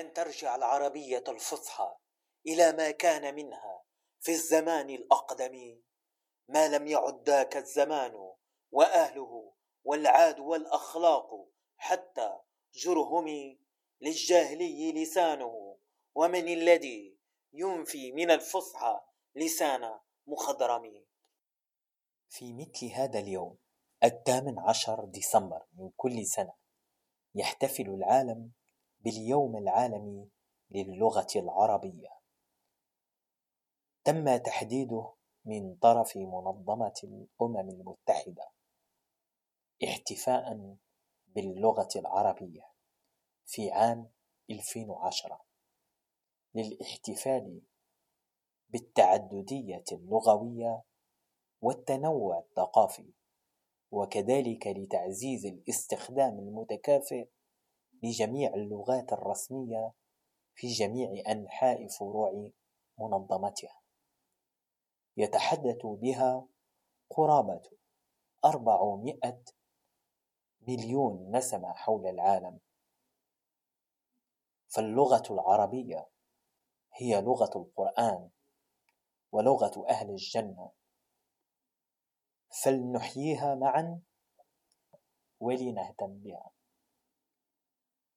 لن ترجع العربية الفصحى إلى ما كان منها في الزمان الأقدم. ما لم يعد ذاك الزمان وأهله والعاد والأخلاق حتى جرهم للجاهلي لسانه ومن الذي ينفي من الفصحى لسان مخضرم. في مثل هذا اليوم الثامن عشر ديسمبر من كل سنة يحتفل العالم باليوم العالمي للغة العربية. تم تحديده من طرف منظمة الأمم المتحدة احتفاء باللغة العربية في عام 2010 للاحتفال بالتعددية اللغوية والتنوع الثقافي وكذلك لتعزيز الاستخدام المتكافئ لجميع اللغات الرسمية في جميع أنحاء فروع منظمتها. يتحدث بها قرابة أربعمائة مليون نسمة حول العالم. فاللغة العربية هي لغة القرآن ولغة أهل الجنة. فلنحييها معا ولنهتم بها.